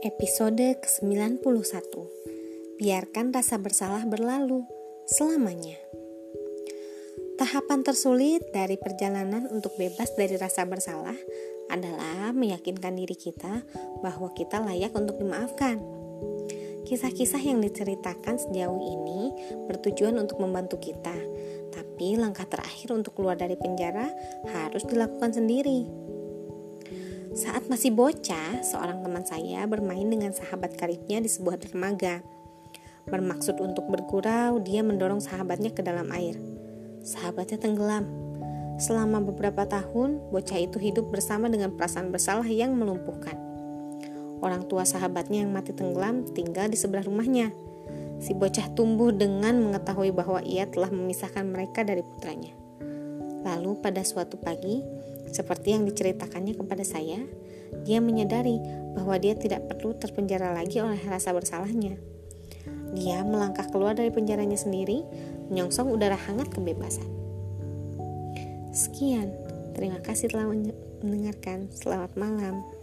Episode ke-91 Biarkan rasa bersalah berlalu selamanya Tahapan tersulit dari perjalanan untuk bebas dari rasa bersalah adalah meyakinkan diri kita bahwa kita layak untuk dimaafkan. Kisah-kisah yang diceritakan sejauh ini bertujuan untuk membantu kita, tapi langkah terakhir untuk keluar dari penjara harus dilakukan sendiri. Saat masih bocah, seorang teman saya bermain dengan sahabat karibnya di sebuah dermaga. Bermaksud untuk bergurau, dia mendorong sahabatnya ke dalam air. Sahabatnya tenggelam. Selama beberapa tahun, bocah itu hidup bersama dengan perasaan bersalah yang melumpuhkan. Orang tua sahabatnya yang mati tenggelam tinggal di sebelah rumahnya. Si bocah tumbuh dengan mengetahui bahwa ia telah memisahkan mereka dari putranya. Lalu pada suatu pagi, seperti yang diceritakannya kepada saya, dia menyadari bahwa dia tidak perlu terpenjara lagi oleh rasa bersalahnya. Dia melangkah keluar dari penjaranya sendiri, menyongsong udara hangat kebebasan. Sekian, terima kasih telah mendengarkan. Selamat malam.